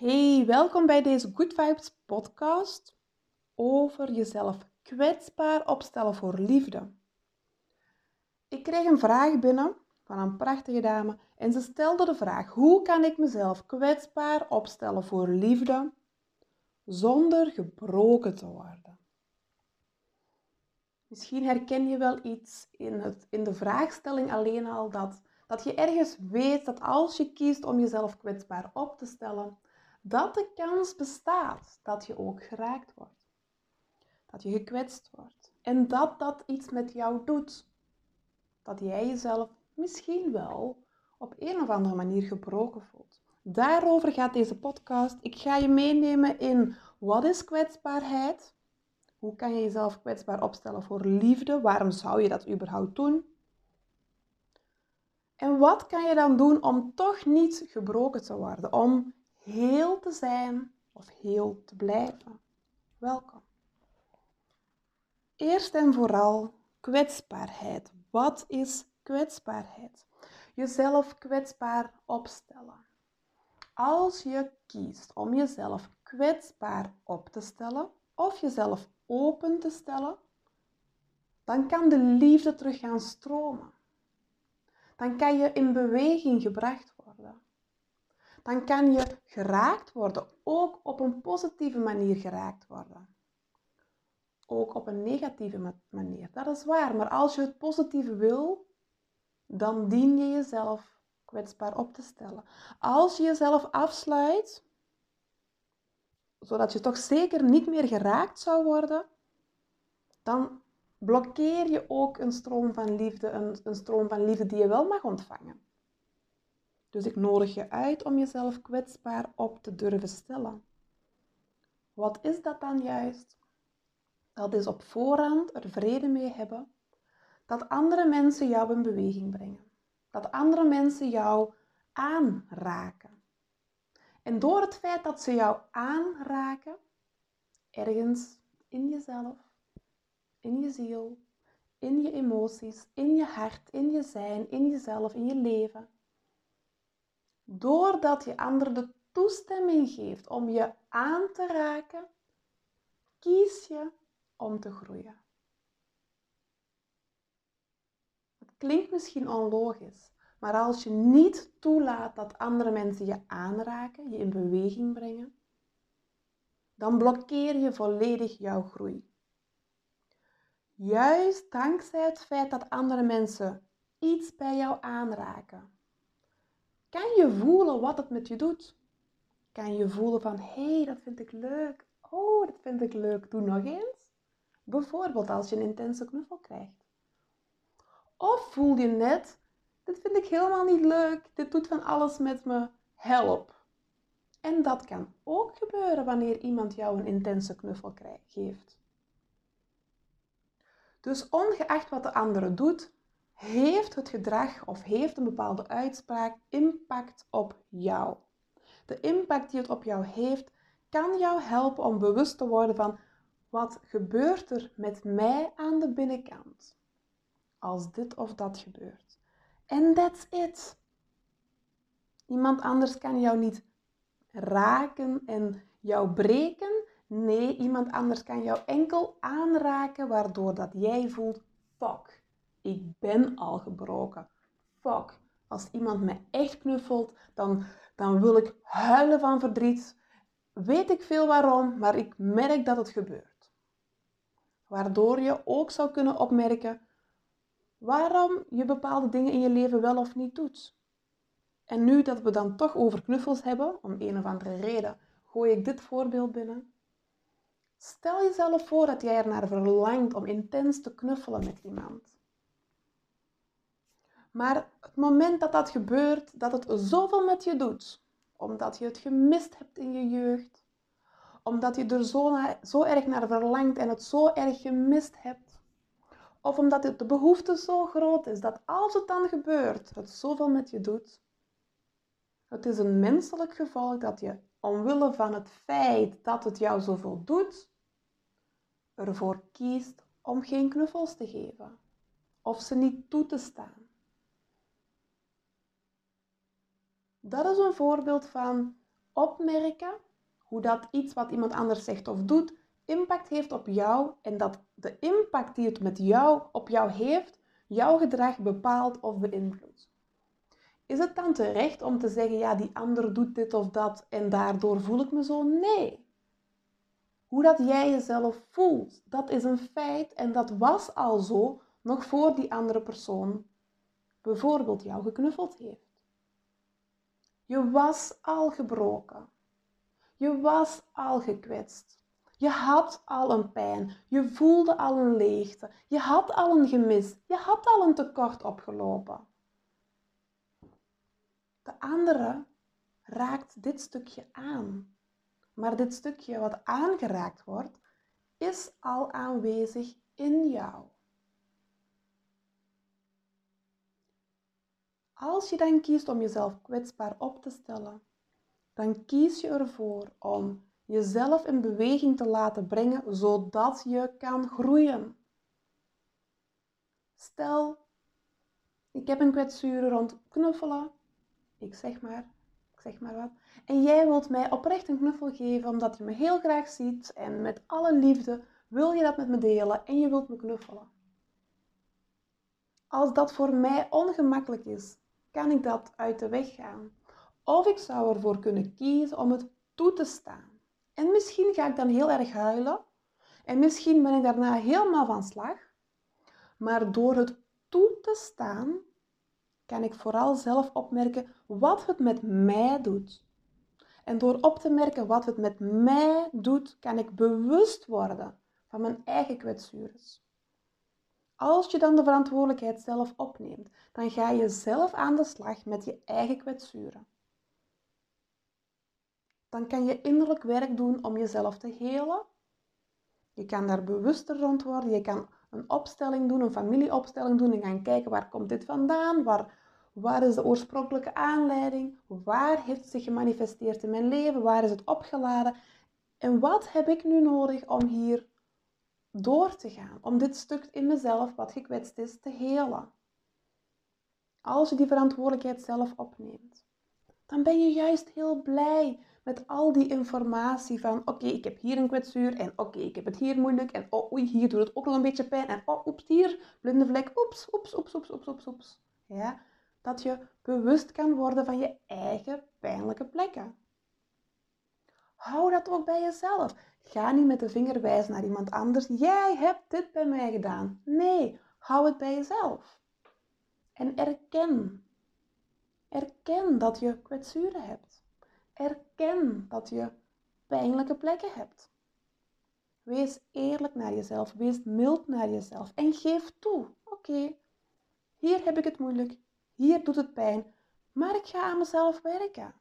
Hey, welkom bij deze Good Vibes podcast over jezelf kwetsbaar opstellen voor liefde. Ik kreeg een vraag binnen van een prachtige dame en ze stelde de vraag: hoe kan ik mezelf kwetsbaar opstellen voor liefde zonder gebroken te worden? Misschien herken je wel iets in, het, in de vraagstelling alleen al dat, dat je ergens weet dat als je kiest om jezelf kwetsbaar op te stellen, dat de kans bestaat dat je ook geraakt wordt. Dat je gekwetst wordt. En dat dat iets met jou doet. Dat jij jezelf misschien wel op een of andere manier gebroken voelt. Daarover gaat deze podcast. Ik ga je meenemen in wat is kwetsbaarheid? Hoe kan je jezelf kwetsbaar opstellen voor liefde? Waarom zou je dat überhaupt doen? En wat kan je dan doen om toch niet gebroken te worden? Om heel te zijn of heel te blijven. Welkom. Eerst en vooral kwetsbaarheid. Wat is kwetsbaarheid? Jezelf kwetsbaar opstellen. Als je kiest om jezelf kwetsbaar op te stellen of jezelf open te stellen, dan kan de liefde terug gaan stromen. Dan kan je in beweging gebracht worden dan kan je geraakt worden, ook op een positieve manier geraakt worden. Ook op een negatieve manier, dat is waar. Maar als je het positieve wil, dan dien je jezelf kwetsbaar op te stellen. Als je jezelf afsluit, zodat je toch zeker niet meer geraakt zou worden, dan blokkeer je ook een stroom van liefde, een, een stroom van liefde die je wel mag ontvangen. Dus ik nodig je uit om jezelf kwetsbaar op te durven stellen. Wat is dat dan juist? Dat is op voorhand er vrede mee hebben dat andere mensen jou in beweging brengen. Dat andere mensen jou aanraken. En door het feit dat ze jou aanraken, ergens in jezelf, in je ziel, in je emoties, in je hart, in je zijn, in jezelf, in je leven, doordat je anderen de toestemming geeft om je aan te raken, kies je om te groeien. Het klinkt misschien onlogisch, maar als je niet toelaat dat andere mensen je aanraken, je in beweging brengen, dan blokkeer je volledig jouw groei. Juist dankzij het feit dat andere mensen iets bij jou aanraken, kan je voelen wat het met je doet? Kan je voelen van, hé, hey, dat vind ik leuk. Oh, dat vind ik leuk. Doe nog eens. Bijvoorbeeld als je een intense knuffel krijgt. Of voel je net, dit vind ik helemaal niet leuk. Dit doet van alles met me. Help. En dat kan ook gebeuren wanneer iemand jou een intense knuffel geeft. Dus ongeacht wat de andere doet, heeft het gedrag of heeft een bepaalde uitspraak impact op jou. De impact die het op jou heeft, kan jou helpen om bewust te worden van wat gebeurt er met mij aan de binnenkant als dit of dat gebeurt. En that's it. Iemand anders kan jou niet raken en jou breken. Nee, iemand anders kan jou enkel aanraken waardoor dat jij voelt, fuck, ik ben al gebroken. Fuck. Als iemand me echt knuffelt, dan, dan wil ik huilen van verdriet. Weet ik veel waarom, maar ik merk dat het gebeurt. Waardoor je ook zou kunnen opmerken waarom je bepaalde dingen in je leven wel of niet doet. En nu dat we dan toch over knuffels hebben, om een of andere reden, gooi ik dit voorbeeld binnen. Stel jezelf voor dat jij er naar verlangt om intens te knuffelen met iemand. Maar het moment dat dat gebeurt, dat het zoveel met je doet, omdat je het gemist hebt in je jeugd, omdat je er zo, zo erg naar verlangt en het zo erg gemist hebt, of omdat de behoefte zo groot is dat als het dan gebeurt, het zoveel met je doet. Het is een menselijk gevolg dat je omwille van het feit dat het jou zoveel doet, ervoor kiest om geen knuffels te geven of ze niet toe te staan. Dat is een voorbeeld van opmerken hoe dat iets wat iemand anders zegt of doet impact heeft op jou en dat de impact die het met jou op jou heeft, jouw gedrag bepaalt of beïnvloedt. Is het dan terecht om te zeggen, ja, die ander doet dit of dat en daardoor voel ik me zo? Nee. Hoe dat jij jezelf voelt, dat is een feit en dat was al zo nog voor die andere persoon bijvoorbeeld jou geknuffeld heeft. Je was al gebroken. Je was al gekwetst. Je had al een pijn. Je voelde al een leegte. Je had al een gemis. Je had al een tekort opgelopen. De andere raakt dit stukje aan. Maar dit stukje wat aangeraakt wordt, is al aanwezig in jou. Als je dan kiest om jezelf kwetsbaar op te stellen, dan kies je ervoor om jezelf in beweging te laten brengen zodat je kan groeien. Stel, ik heb een kwetsuur rond knuffelen, ik zeg maar, ik zeg maar wat, en jij wilt mij oprecht een knuffel geven omdat je me heel graag ziet en met alle liefde wil je dat met me delen en je wilt me knuffelen. Als dat voor mij ongemakkelijk is, kan ik dat uit de weg gaan. Of ik zou ervoor kunnen kiezen om het toe te staan. En misschien ga ik dan heel erg huilen. En misschien ben ik daarna helemaal van slag. Maar door het toe te staan, kan ik vooral zelf opmerken wat het met mij doet. En door op te merken wat het met mij doet, kan ik bewust worden van mijn eigen kwetsures. Als je dan de verantwoordelijkheid zelf opneemt, dan ga je zelf aan de slag met je eigen kwetsuren. Dan kan je innerlijk werk doen om jezelf te helen. Je kan daar bewuster rond worden. Je kan een opstelling doen, een familieopstelling doen en gaan kijken waar komt dit vandaan, waar, waar is de oorspronkelijke aanleiding, waar heeft het zich gemanifesteerd in mijn leven, waar is het opgeladen en wat heb ik nu nodig om hier door te gaan, om dit stuk in mezelf wat gekwetst is te helen. Als je die verantwoordelijkheid zelf opneemt, dan ben je juist heel blij met al die informatie van oké, ik heb hier een kwetsuur en oké, ik heb het hier moeilijk en oh, oei, hier doet het ook nog een beetje pijn en oh, oeps, hier, blinde vlek, oeps, oeps, oeps, oeps, oeps, oeps, oeps. Ja, dat je bewust kan worden van je eigen pijnlijke plekken. Hou dat ook bij jezelf. Ga niet met de vinger wijzen naar iemand anders. Jij hebt dit bij mij gedaan. Nee, hou het bij jezelf. En erken. Erken dat je kwetsuren hebt. Erken dat je pijnlijke plekken hebt. Wees eerlijk naar jezelf. Wees mild naar jezelf. En geef toe. Oké, hier heb ik het moeilijk. Hier doet het pijn. Maar ik ga aan mezelf werken.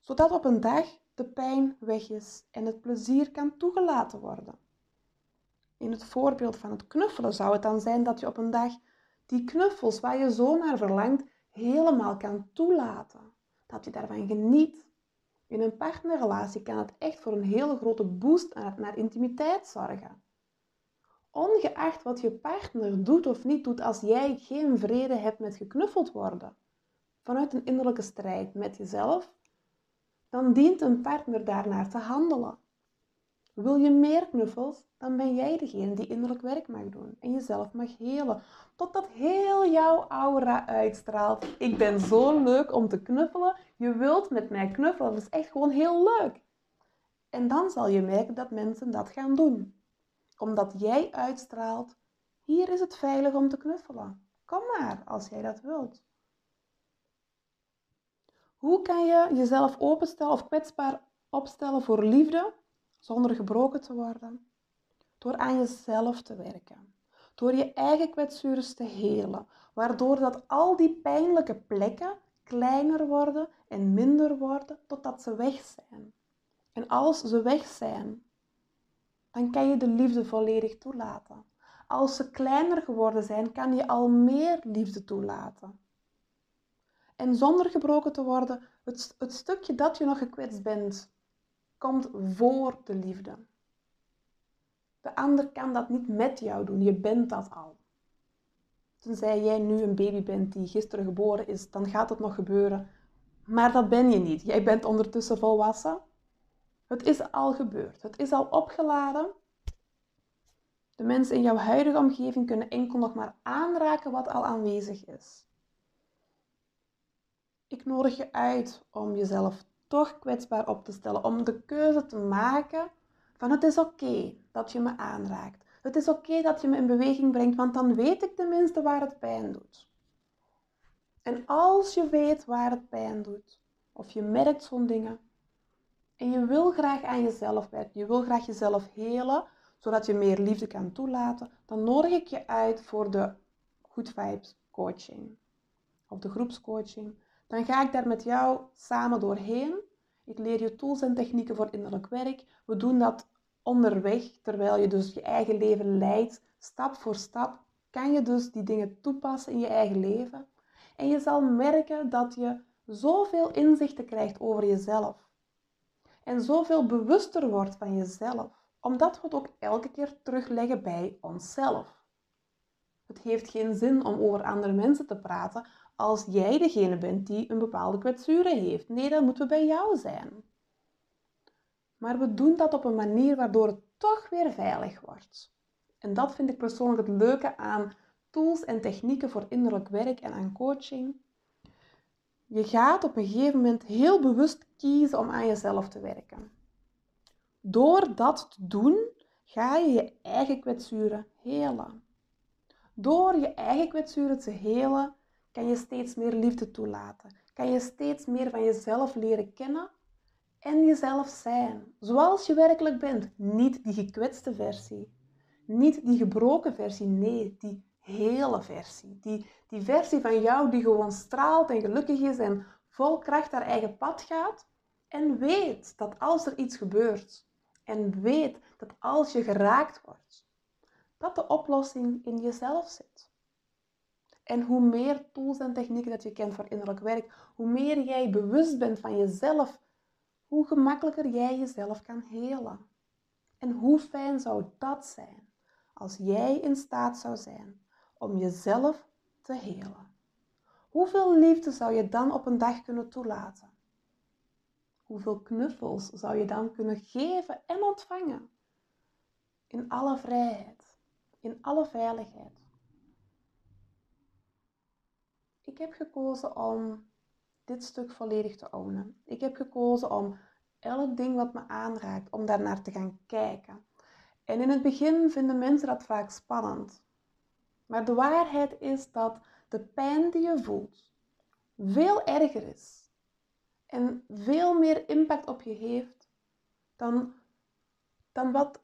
Zodat op een dag de pijn weg is en het plezier kan toegelaten worden. In het voorbeeld van het knuffelen zou het dan zijn dat je op een dag die knuffels waar je zo naar verlangt helemaal kan toelaten. Dat je daarvan geniet. In een partnerrelatie kan het echt voor een hele grote boost naar intimiteit zorgen. Ongeacht wat je partner doet of niet doet als jij geen vrede hebt met geknuffeld worden. Vanuit een innerlijke strijd met jezelf dan dient een partner daarnaar te handelen. Wil je meer knuffels, dan ben jij degene die innerlijk werk mag doen en jezelf mag helen. Totdat heel jouw aura uitstraalt. Ik ben zo leuk om te knuffelen. Je wilt met mij knuffelen. Dat is echt gewoon heel leuk. En dan zal je merken dat mensen dat gaan doen. Omdat jij uitstraalt, hier is het veilig om te knuffelen. Kom maar als jij dat wilt. Hoe kan je jezelf openstellen of kwetsbaar opstellen voor liefde zonder gebroken te worden? Door aan jezelf te werken. Door je eigen kwetsures te helen, waardoor dat al die pijnlijke plekken kleiner worden en minder worden totdat ze weg zijn. En als ze weg zijn, dan kan je de liefde volledig toelaten. Als ze kleiner geworden zijn, kan je al meer liefde toelaten. En zonder gebroken te worden, het, het stukje dat je nog gekwetst bent, komt voor de liefde. De ander kan dat niet met jou doen, je bent dat al. Tenzij jij nu een baby bent die gisteren geboren is, dan gaat het nog gebeuren. Maar dat ben je niet. Jij bent ondertussen volwassen. Het is al gebeurd. Het is al opgeladen. De mensen in jouw huidige omgeving kunnen enkel nog maar aanraken wat al aanwezig is. Ik nodig je uit om jezelf toch kwetsbaar op te stellen, om de keuze te maken van het is oké dat je me aanraakt. Het is oké dat je me in beweging brengt, want dan weet ik tenminste waar het pijn doet. En als je weet waar het pijn doet, of je merkt zo'n dingen, en je wil graag aan jezelf werken, je wil graag jezelf helen, zodat je meer liefde kan toelaten, dan nodig ik je uit voor de Good Vibes coaching. Of de groepscoaching. Dan ga ik daar met jou samen doorheen. Ik leer je tools en technieken voor innerlijk werk. We doen dat onderweg, terwijl je dus je eigen leven leidt, stap voor stap, kan je dus die dingen toepassen in je eigen leven. En je zal merken dat je zoveel inzichten krijgt over jezelf. En zoveel bewuster wordt van jezelf omdat we het ook elke keer terugleggen bij onszelf. Het heeft geen zin om over andere mensen te praten als jij degene bent die een bepaalde kwetsure heeft. Nee, dat moeten we bij jou zijn. Maar we doen dat op een manier waardoor het toch weer veilig wordt. En dat vind ik persoonlijk het leuke aan tools en technieken voor innerlijk werk en aan coaching. Je gaat op een gegeven moment heel bewust kiezen om aan jezelf te werken. Door dat te doen, ga je je eigen kwetsuren helen. Door je eigen kwetsuren te helen, kan je steeds meer liefde toelaten. Kan je steeds meer van jezelf leren kennen en jezelf zijn. Zoals je werkelijk bent. Niet die gekwetste versie. Niet die gebroken versie. Nee, die hele versie. Die, die versie van jou die gewoon straalt en gelukkig is en vol kracht haar eigen pad gaat. En weet dat als er iets gebeurt, en weet dat als je geraakt wordt, dat de oplossing in jezelf zit. En hoe meer tools en technieken dat je kent voor innerlijk werk, hoe meer jij bewust bent van jezelf, hoe gemakkelijker jij jezelf kan helen. En hoe fijn zou dat zijn als jij in staat zou zijn om jezelf te helen? Hoeveel liefde zou je dan op een dag kunnen toelaten? Hoeveel knuffels zou je dan kunnen geven en ontvangen? In alle vrijheid, in alle veiligheid. Ik heb gekozen om dit stuk volledig te ownen. Ik heb gekozen om elk ding wat me aanraakt, om daarnaar te gaan kijken. En in het begin vinden mensen dat vaak spannend. Maar de waarheid is dat de pijn die je voelt veel erger is en veel meer impact op je heeft dan, dan wat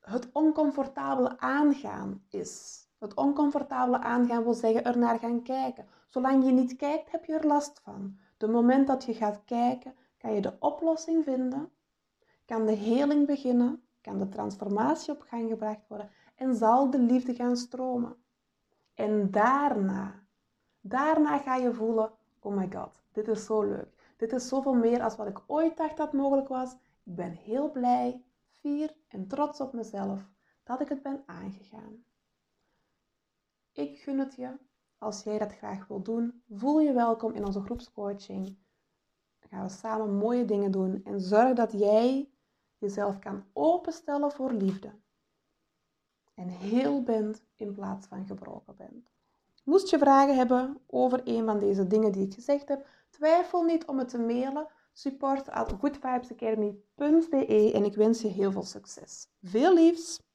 het oncomfortabele aangaan is. Het oncomfortabele aangaan wil zeggen er naar gaan kijken. Zolang je niet kijkt, heb je er last van. De moment dat je gaat kijken, kan je de oplossing vinden, kan de heling beginnen, kan de transformatie op gang gebracht worden en zal de liefde gaan stromen. En daarna, daarna ga je voelen, oh my god, dit is zo leuk. Dit is zoveel meer als wat ik ooit dacht dat mogelijk was. Ik ben heel blij, fier en trots op mezelf dat ik het ben aangegaan. Ik gun het je. Als jij dat graag wil doen, voel je welkom in onze groepscoaching. Dan gaan we samen mooie dingen doen en zorg dat jij jezelf kan openstellen voor liefde. En heel bent in plaats van gebroken bent. Moest je vragen hebben over een van deze dingen die ik gezegd heb, Twijfel niet om het te mailen. Support en ik wens je heel veel succes. Veel liefs!